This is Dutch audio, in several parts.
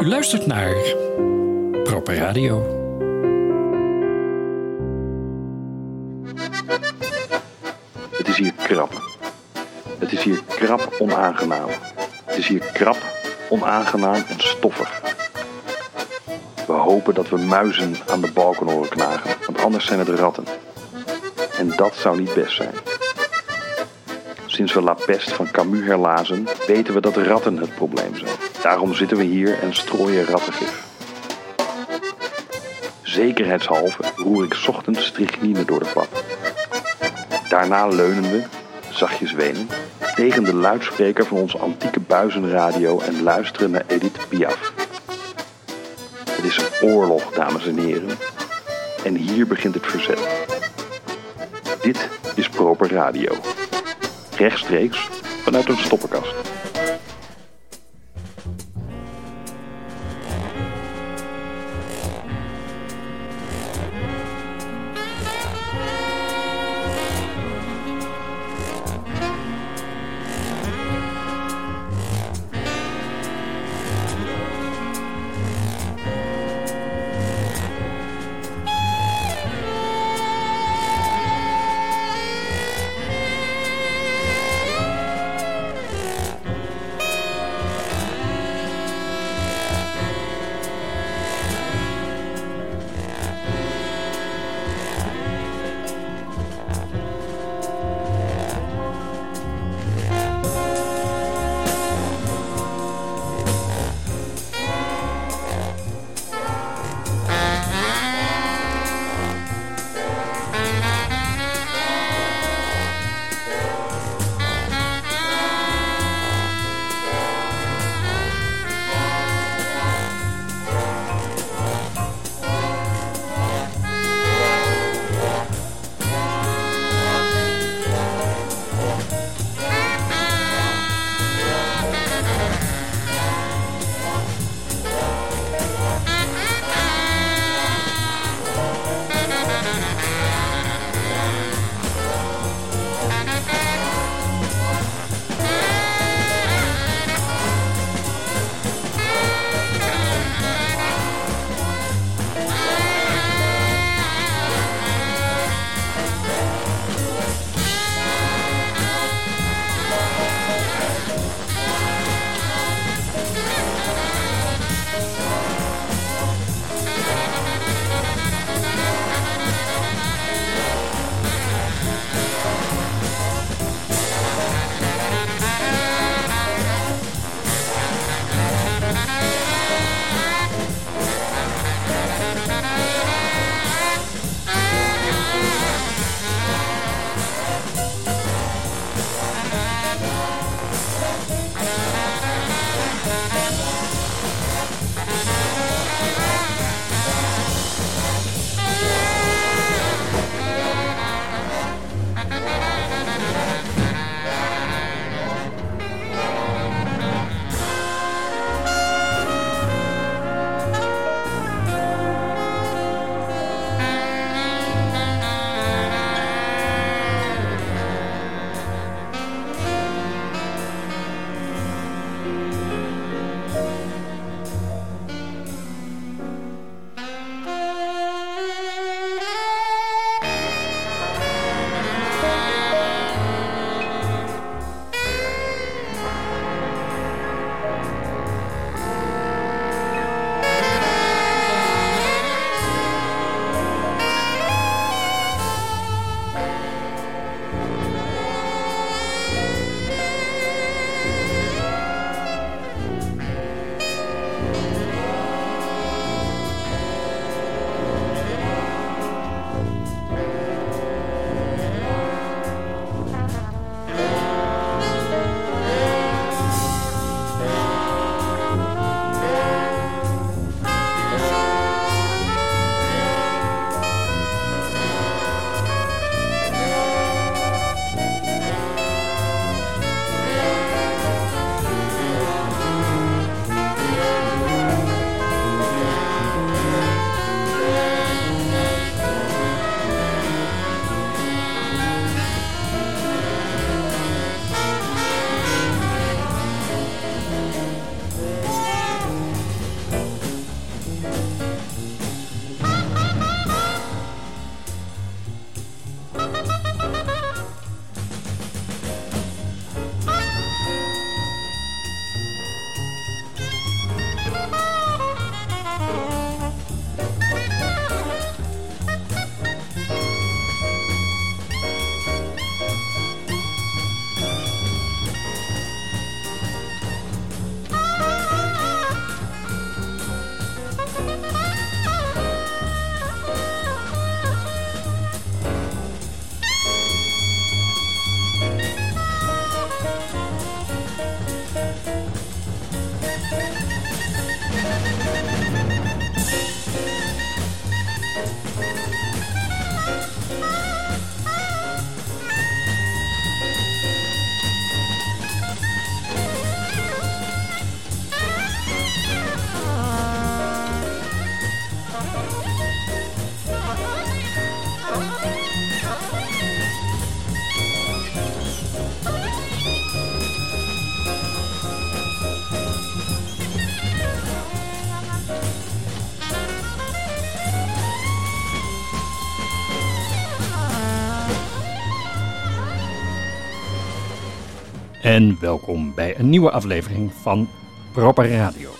U luistert naar Proper Radio. Het is hier krap. Het is hier krap onaangenaam. Het is hier krap, onaangenaam en stoffig. We hopen dat we muizen aan de balken horen knagen, want anders zijn het ratten. En dat zou niet best zijn. Sinds we La Peste van Camus herlazen, weten we dat ratten het probleem zijn. Daarom zitten we hier en strooien rattengif. Zekerheidshalve roer ik ochtends strychnine door de pap. Daarna leunen we, zachtjes wenen, tegen de luidspreker van onze antieke buizenradio en luisteren naar Edith Piaf. Het is een oorlog, dames en heren. En hier begint het verzet. Dit is Proper Radio. Rechtstreeks vanuit een stoppenkast. En welkom bij een nieuwe aflevering van Proper Radio.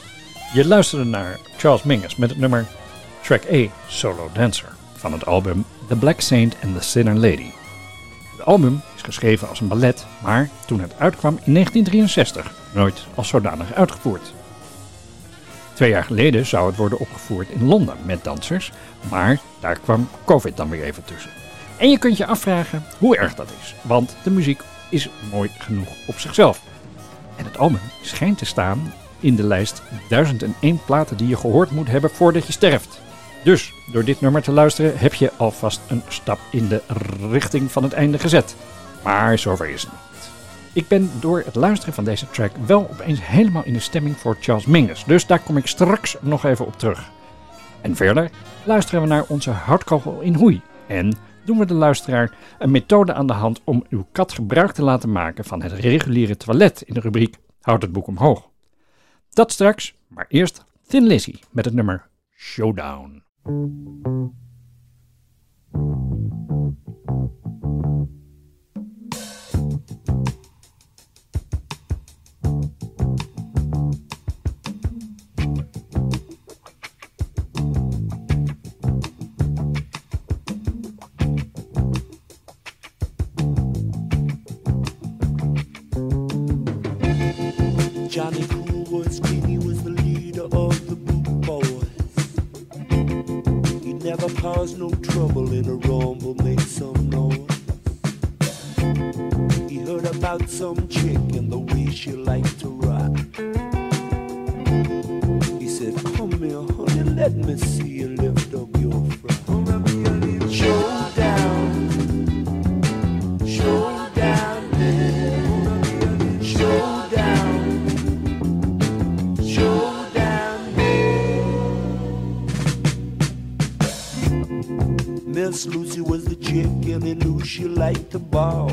Je luisterde naar Charles Mingus met het nummer Track A Solo Dancer van het album The Black Saint and the Sinner Lady. Het album is geschreven als een ballet, maar toen het uitkwam in 1963 nooit als zodanig uitgevoerd. Twee jaar geleden zou het worden opgevoerd in Londen met dansers, maar daar kwam COVID dan weer even tussen. En je kunt je afvragen hoe erg dat is, want de muziek is mooi genoeg op zichzelf. En het album schijnt te staan in de lijst 1001 platen die je gehoord moet hebben voordat je sterft. Dus door dit nummer te luisteren heb je alvast een stap in de richting van het einde gezet. Maar zover is het niet. Ik ben door het luisteren van deze track wel opeens helemaal in de stemming voor Charles Mingus, dus daar kom ik straks nog even op terug. En verder luisteren we naar onze hardkogel in hoei en doen we de luisteraar een methode aan de hand om uw kat gebruik te laten maken van het reguliere toilet in de rubriek Houd het boek omhoog. Dat straks, maar eerst Thin Lizzy met het nummer Showdown. Johnny Cool king, he was the leader of the Boot Boys. He never caused no trouble in a rumble, make some noise. He heard about some chick and the way she liked to rock. He said, Come here, honey, let me see Miss Lucy was the chick and he knew she liked to ball.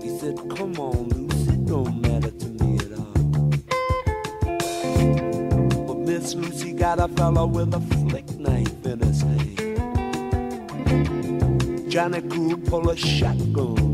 He said, Come on, Lucy, don't matter to me at all. But Miss Lucy got a fella with a flick knife in his hand. Johnny Cool pull a shotgun,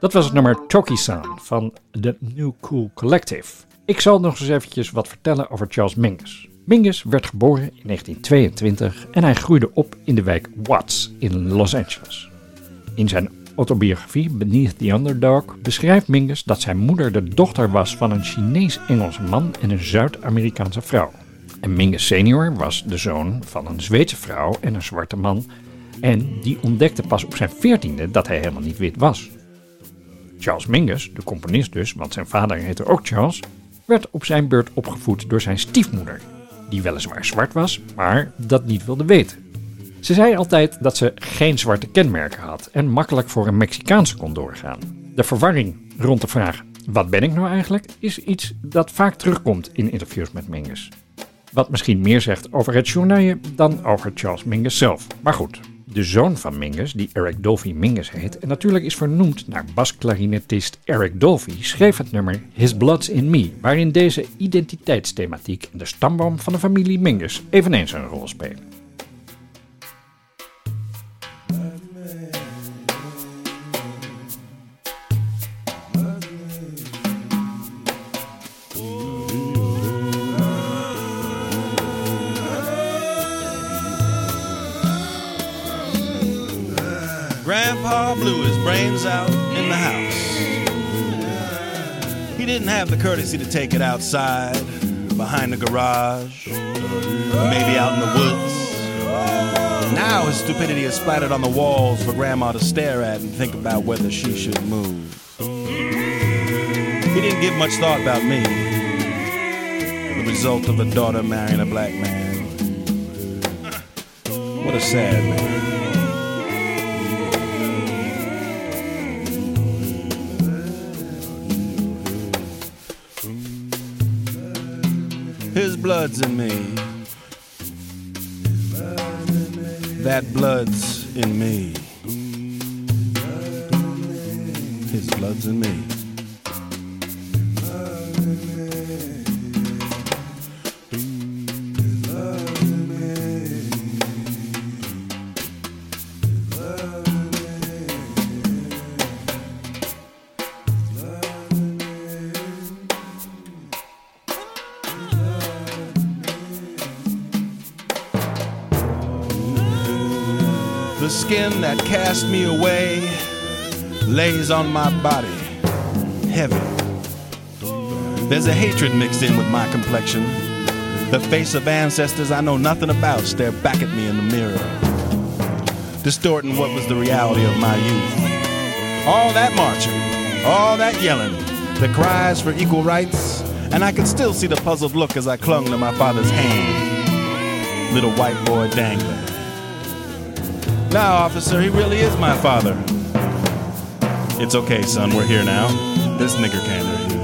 Dat was het nummer Toki-san van de New Cool Collective. Ik zal nog eens eventjes wat vertellen over Charles Mingus. Mingus werd geboren in 1922 en hij groeide op in de wijk Watts in Los Angeles. In zijn autobiografie Beneath the Underdog beschrijft Mingus dat zijn moeder de dochter was van een Chinees-Engelse man en een Zuid-Amerikaanse vrouw. En Mingus senior was de zoon van een Zweedse vrouw en een zwarte man en die ontdekte pas op zijn veertiende dat hij helemaal niet wit was. Charles Mingus, de componist dus, want zijn vader heette ook Charles, werd op zijn beurt opgevoed door zijn stiefmoeder, die weliswaar zwart was, maar dat niet wilde weten. Ze zei altijd dat ze geen zwarte kenmerken had en makkelijk voor een Mexicaanse kon doorgaan. De verwarring rond de vraag: wat ben ik nou eigenlijk? is iets dat vaak terugkomt in interviews met Mingus. Wat misschien meer zegt over het journaille dan over Charles Mingus zelf. Maar goed, de zoon van Mingus, die Eric Dolphy Mingus heet en natuurlijk is vernoemd naar basklarinetist Eric Dolphy, schreef het nummer His Blood's in Me, waarin deze identiteitsthematiek en de stamboom van de familie Mingus eveneens een rol spelen. Courtesy to take it outside, behind the garage, maybe out in the woods. Now his stupidity is splattered on the walls for Grandma to stare at and think about whether she should move. He didn't give much thought about me. The result of a daughter marrying a black man. What a sad man. Blood's in me. That blood's in me. His blood's in me. The skin that cast me away lays on my body, heavy. There's a hatred mixed in with my complexion. The face of ancestors I know nothing about stare back at me in the mirror, distorting what was the reality of my youth. All that marching, all that yelling, the cries for equal rights, and I could still see the puzzled look as I clung to my father's hand. Little white boy dangling. Now, officer, he really is my father. It's okay, son, we're here now. This nigger can't hurt you.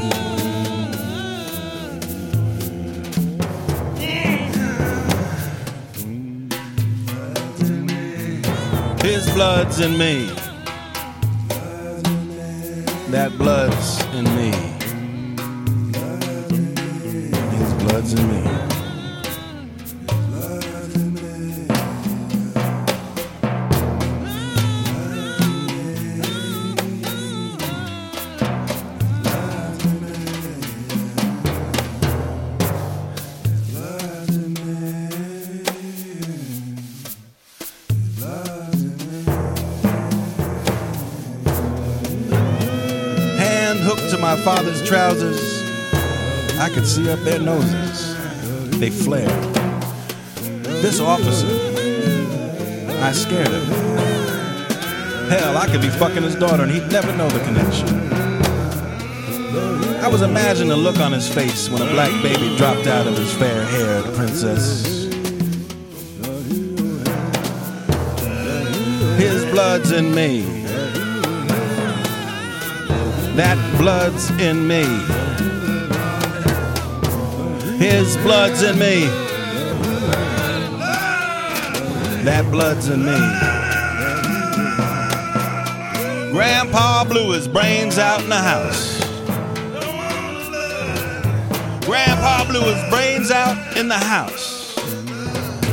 His blood's in me. That blood's in me. His blood's in me. Father's trousers, I could see up their noses. They flared. This officer, I scared him. Hell, I could be fucking his daughter and he'd never know the connection. I was imagining the look on his face when a black baby dropped out of his fair haired princess. His blood's in me. That blood's in me. His blood's in me. That blood's in me. Grandpa blew his brains out in the house. Grandpa blew his brains out in the house.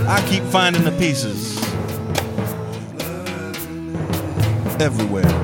I keep finding the pieces everywhere.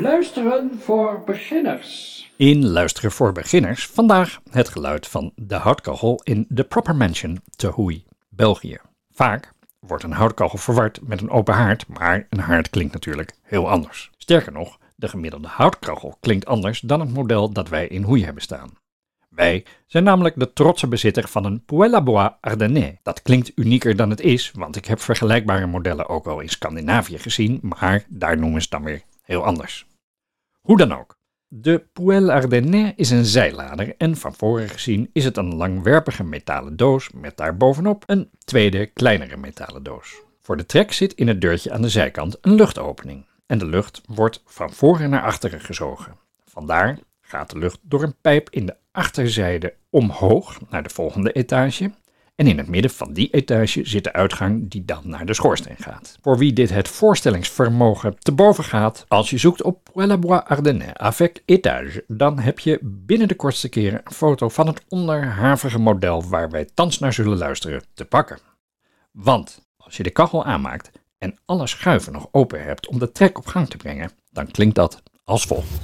Luisteren voor beginners. In Luisteren voor beginners vandaag het geluid van de houtkachel in de Proper Mansion te Hoei, België. Vaak wordt een houtkachel verward met een open haard, maar een haard klinkt natuurlijk heel anders. Sterker nog, de gemiddelde houtkachel klinkt anders dan het model dat wij in Hoei hebben staan. Wij zijn namelijk de trotse bezitter van een à Bois Ardennais. Dat klinkt unieker dan het is, want ik heb vergelijkbare modellen ook al in Scandinavië gezien, maar daar noemen ze dan weer heel anders. Hoe dan ook. De Poêle Ardennais is een zijlader en van voren gezien is het een langwerpige metalen doos met daarbovenop een tweede kleinere metalen doos. Voor de trek zit in het deurtje aan de zijkant een luchtopening en de lucht wordt van voren naar achteren gezogen. Vandaar gaat de lucht door een pijp in de achterzijde omhoog naar de volgende etage. En in het midden van die etage zit de uitgang die dan naar de schoorsteen gaat. Voor wie dit het voorstellingsvermogen te boven gaat, als je zoekt op Bois Ardennais avec étage, dan heb je binnen de kortste keren een foto van het onderhavige model waar wij thans naar zullen luisteren te pakken. Want als je de kachel aanmaakt en alle schuiven nog open hebt om de trek op gang te brengen, dan klinkt dat als volgt.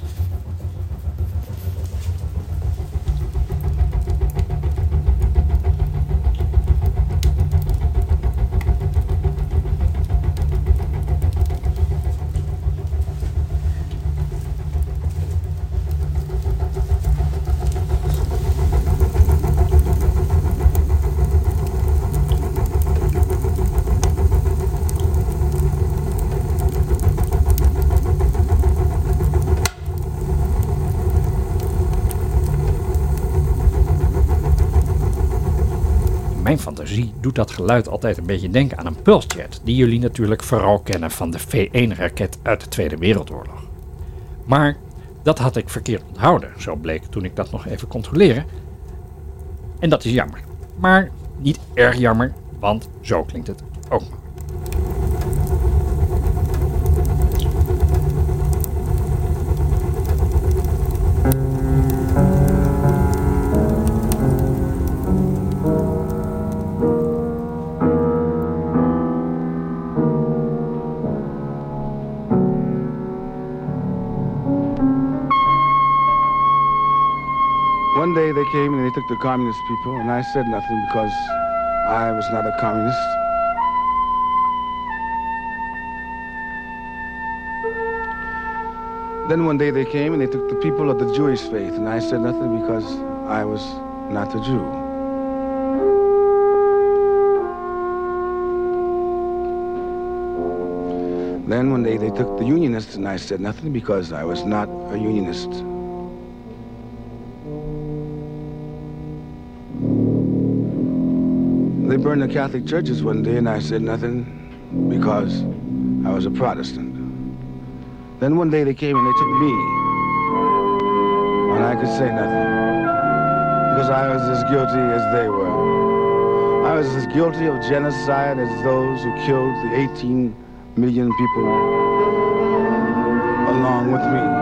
Doet dat geluid altijd een beetje denken aan een pulsjet, die jullie natuurlijk vooral kennen van de V1-raket uit de Tweede Wereldoorlog. Maar dat had ik verkeerd onthouden, zo bleek toen ik dat nog even controleerde. En dat is jammer. Maar niet erg jammer, want zo klinkt het ook communist people, and I said nothing because I was not a communist. Then one day they came and they took the people of the Jewish faith, and I said nothing because I was not a Jew. Then one day they took the Unionists, and I said nothing because I was not a Unionist. Burned the Catholic churches one day, and I said nothing because I was a Protestant. Then one day they came and they took me, and I could say nothing because I was as guilty as they were. I was as guilty of genocide as those who killed the 18 million people along with me.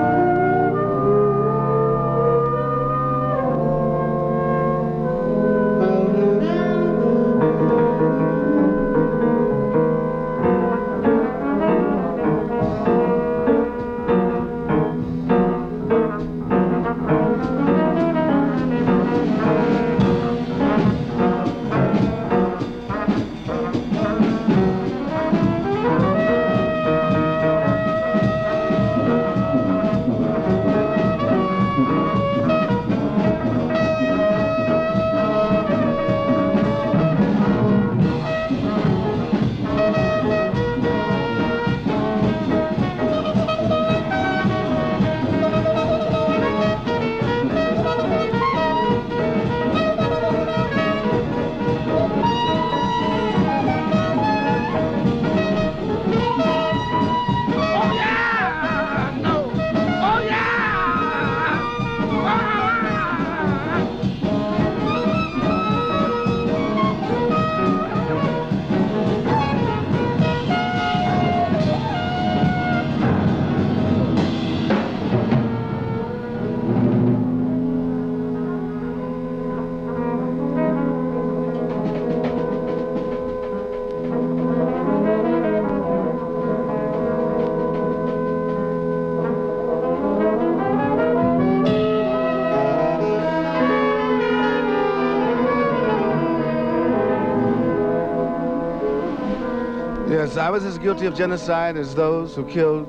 Was as guilty of genocide as those who killed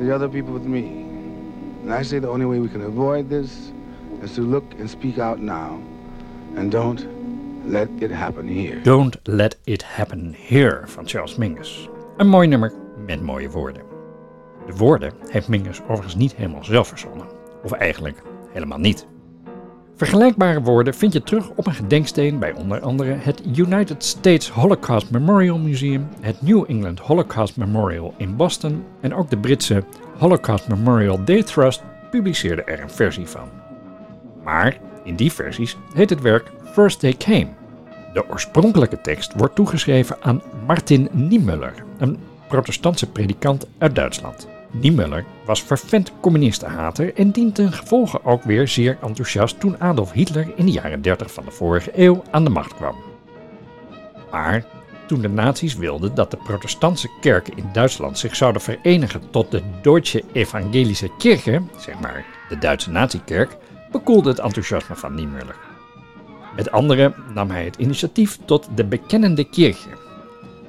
the other people with me. And I say the only way we can avoid this is to look and speak out now. And don't let it happen here. Don't Let It Happen Here van Charles Mingus. Een mooi nummer met mooie woorden. De woorden heeft Mingus overigens niet helemaal zelf verzonnen. Of eigenlijk helemaal niet. Vergelijkbare woorden vind je terug op een gedenksteen bij onder andere het United States Holocaust Memorial Museum, het New England Holocaust Memorial in Boston en ook de Britse Holocaust Memorial Day Trust publiceerde er een versie van. Maar in die versies heet het werk First They Came. De oorspronkelijke tekst wordt toegeschreven aan Martin Niemöller, een protestantse predikant uit Duitsland. Niemöller was vervent communistenhater en dient ten ook weer zeer enthousiast toen Adolf Hitler in de jaren 30 van de vorige eeuw aan de macht kwam. Maar toen de nazi's wilden dat de protestantse kerken in Duitsland zich zouden verenigen tot de Deutsche Evangelische Kirche, zeg maar de Duitse nazi-kerk, bekoelde het enthousiasme van Niemöller. Met anderen nam hij het initiatief tot de Bekennende Kirche.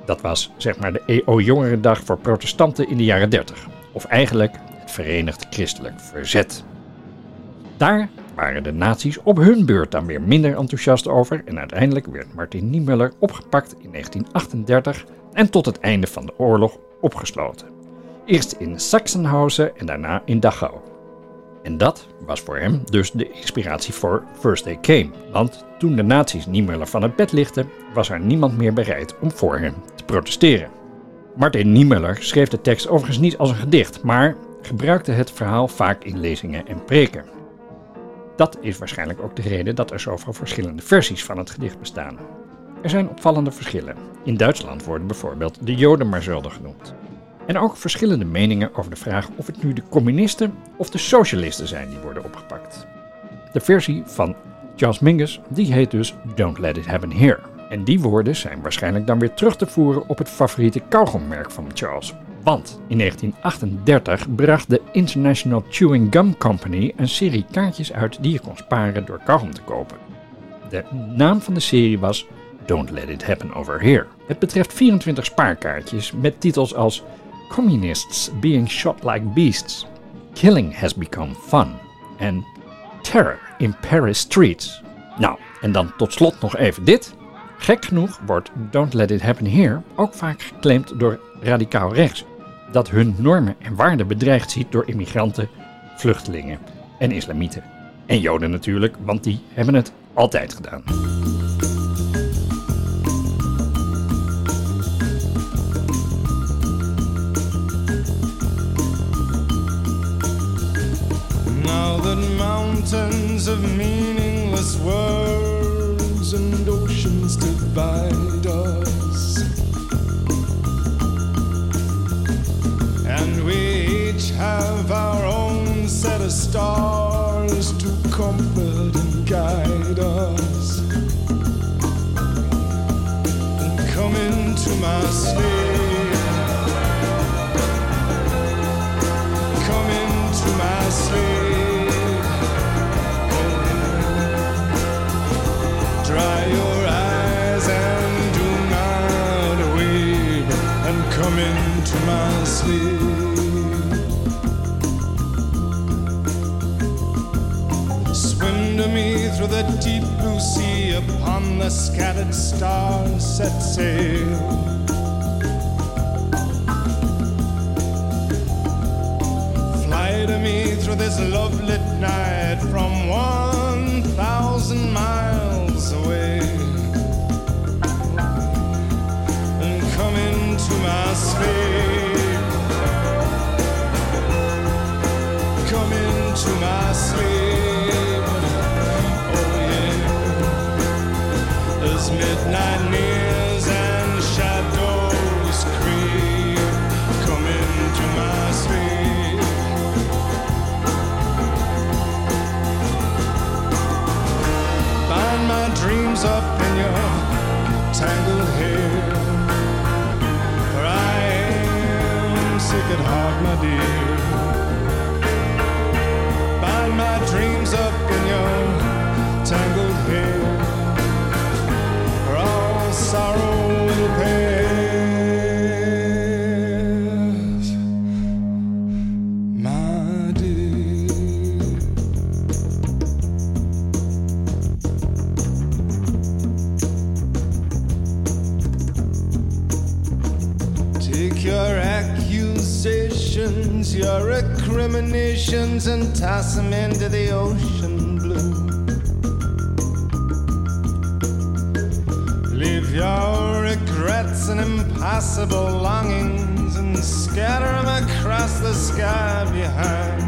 Dat was zeg maar de EO-jongerendag voor protestanten in de jaren 30, of eigenlijk het Verenigd Christelijk Verzet. Daar waren de nazi's op hun beurt dan weer minder enthousiast over en uiteindelijk werd Martin Niemöller opgepakt in 1938 en tot het einde van de oorlog opgesloten. Eerst in Sachsenhausen en daarna in Dachau. En dat was voor hem dus de inspiratie voor First Day Came. Want toen de nazi's Niemöller van het bed lichten, was er niemand meer bereid om voor hem te protesteren. Martin Niemöller schreef de tekst overigens niet als een gedicht, maar gebruikte het verhaal vaak in lezingen en preken. Dat is waarschijnlijk ook de reden dat er zoveel verschillende versies van het gedicht bestaan. Er zijn opvallende verschillen. In Duitsland worden bijvoorbeeld de Joden maar zelden genoemd. En ook verschillende meningen over de vraag of het nu de communisten of de socialisten zijn die worden opgepakt. De versie van Charles Mingus die heet dus Don't Let It Happen Here. En die woorden zijn waarschijnlijk dan weer terug te voeren op het favoriete kauwgommerk van Charles. Want in 1938 bracht de International Chewing Gum Company een serie kaartjes uit die je kon sparen door kauwgom te kopen. De naam van de serie was Don't Let It Happen Over Here. Het betreft 24 spaarkaartjes met titels als Communists Being Shot Like Beasts, Killing Has Become Fun en Terror in Paris Streets. Nou, en dan tot slot nog even dit. Gek genoeg wordt Don't Let It Happen Here ook vaak geclaimd door radicaal rechts, dat hun normen en waarden bedreigd ziet door immigranten, vluchtelingen en islamieten. En Joden natuurlijk, want die hebben het altijd gedaan. Now mountains of meaningless words and divide us, and we each have our own set of stars to comfort and guide us. And come into my sleep. Come into my sleep. Dry your come into my sleep. Swim to me through the deep blue sea upon the scattered stars set sail. Fly to me through this love lit night from one sick at heart, my dear. Bind my dreams up in your tangled recriminations, and toss them into the ocean blue. Leave your regrets and impossible longings and scatter them across the sky behind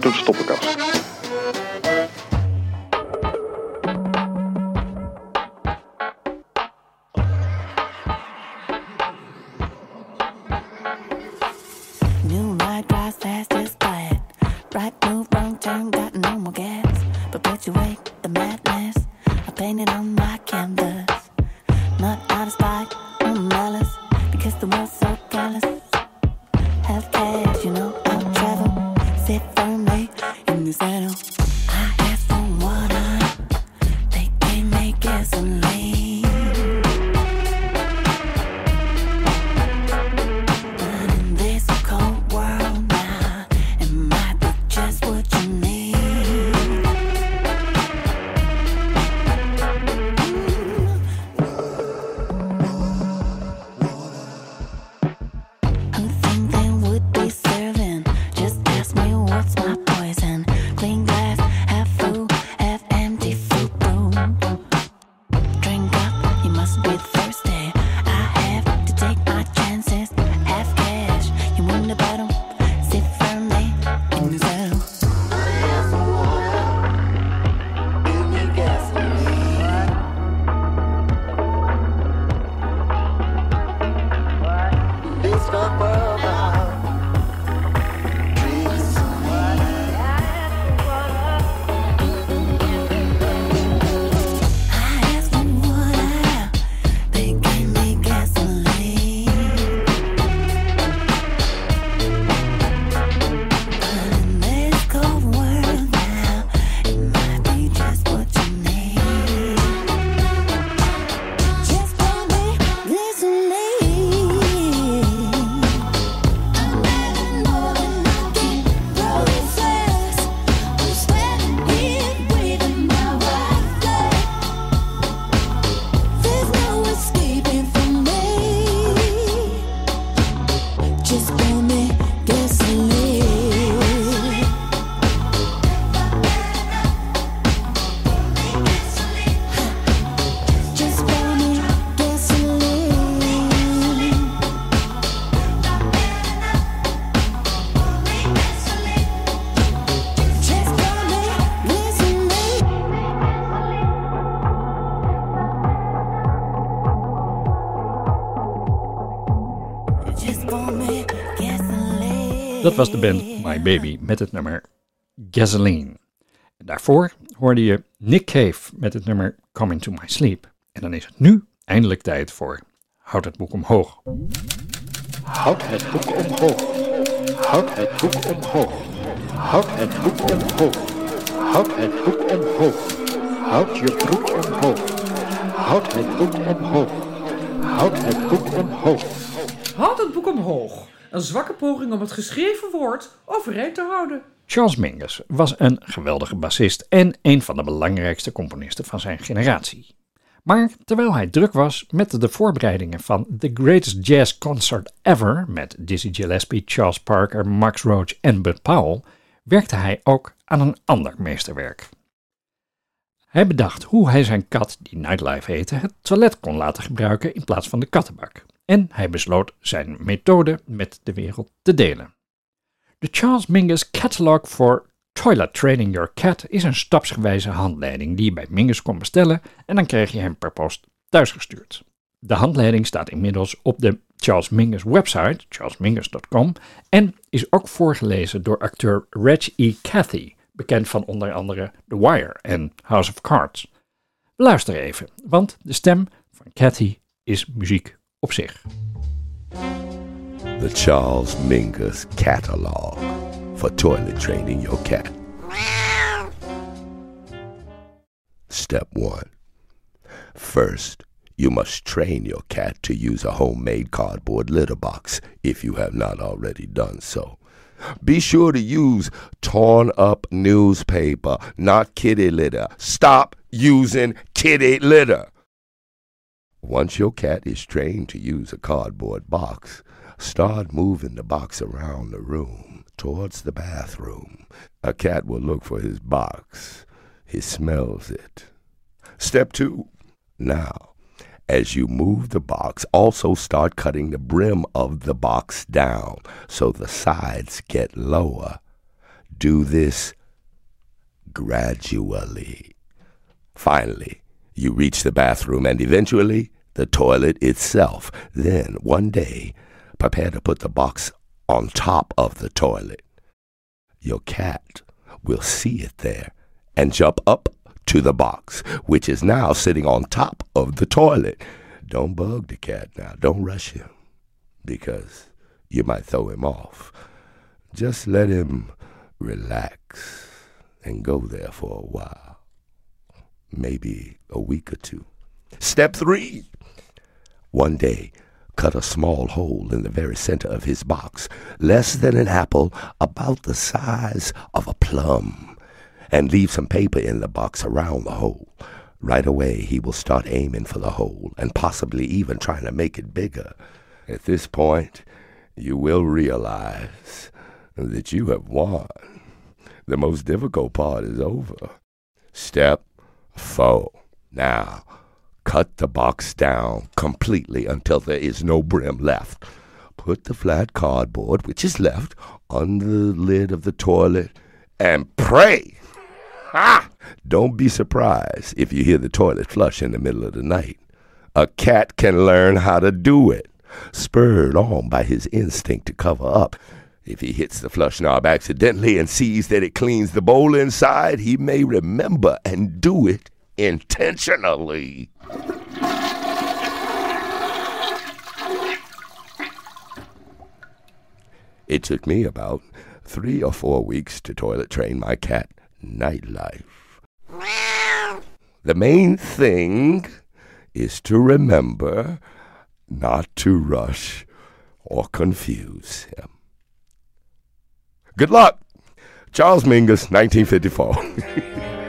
vanuit een stoppenkast. Was de band My Baby met het nummer Gasoline. En daarvoor hoorde je Nick Cave met het nummer Coming to My Sleep. En dan is het nu eindelijk tijd voor Houd het boek omhoog. Houd het boek omhoog. Houd het boek omhoog. Houd het boek omhoog. Houd het boek omhoog. Houd je broek omhoog. Houd het boek omhoog. Houd het boek omhoog. Houd het boek omhoog. Een zwakke poging om het geschreven woord overeind te houden. Charles Mingus was een geweldige bassist en een van de belangrijkste componisten van zijn generatie. Maar terwijl hij druk was met de voorbereidingen van The Greatest Jazz Concert Ever met Dizzy Gillespie, Charles Parker, Max Roach en Bud Powell, werkte hij ook aan een ander meesterwerk. Hij bedacht hoe hij zijn kat, die Nightlife heette, het toilet kon laten gebruiken in plaats van de kattenbak. En hij besloot zijn methode met de wereld te delen. De Charles Mingus Catalog for Toilet Training Your Cat is een stapsgewijze handleiding die je bij Mingus kon bestellen en dan krijg je hem per post thuisgestuurd. De handleiding staat inmiddels op de Charles Mingus website, charlesmingus.com, en is ook voorgelezen door acteur Reg E. Cathy, bekend van onder andere The Wire en House of Cards. Luister even, want de stem van Cathy is muziek op zich. The Charles Mingus Catalog for Toilet Training Your Cat. Step 1. First, you must train your cat to use a homemade cardboard litter box if you have not already done so. Be sure to use torn up newspaper, not kitty litter. Stop using kitty litter. Once your cat is trained to use a cardboard box, start moving the box around the room towards the bathroom. A cat will look for his box. He smells it. Step two. Now, as you move the box, also start cutting the brim of the box down so the sides get lower. Do this gradually. Finally, you reach the bathroom and eventually the toilet itself. Then, one day, prepare to put the box on top of the toilet. Your cat will see it there and jump up to the box, which is now sitting on top of the toilet. Don't bug the cat now. Don't rush him because you might throw him off. Just let him relax and go there for a while. Maybe a week or two. Step three. One day, cut a small hole in the very center of his box, less than an apple, about the size of a plum, and leave some paper in the box around the hole. Right away, he will start aiming for the hole and possibly even trying to make it bigger. At this point, you will realize that you have won. The most difficult part is over. Step four. Now, cut the box down completely until there is no brim left. Put the flat cardboard, which is left, on the lid of the toilet and pray. Ha! Don't be surprised if you hear the toilet flush in the middle of the night. A cat can learn how to do it, spurred on by his instinct to cover up. If he hits the flush knob accidentally and sees that it cleans the bowl inside, he may remember and do it intentionally. It took me about three or four weeks to toilet train my cat nightlife. The main thing is to remember not to rush or confuse him. Good luck! Charles Mingus, 1954.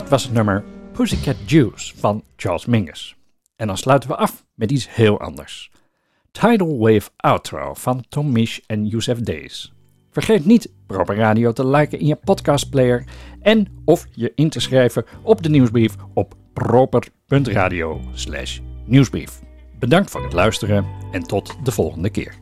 Dat was het nummer Pussycat Juice van Charles Mingus. En dan sluiten we af met iets heel anders. Tidal Wave Outro van Tom Misch en Youssef Days. Vergeet niet Proper Radio te liken in je podcastplayer en of je in te schrijven op de nieuwsbrief op proper.radio nieuwsbrief. Bedankt voor het luisteren en tot de volgende keer.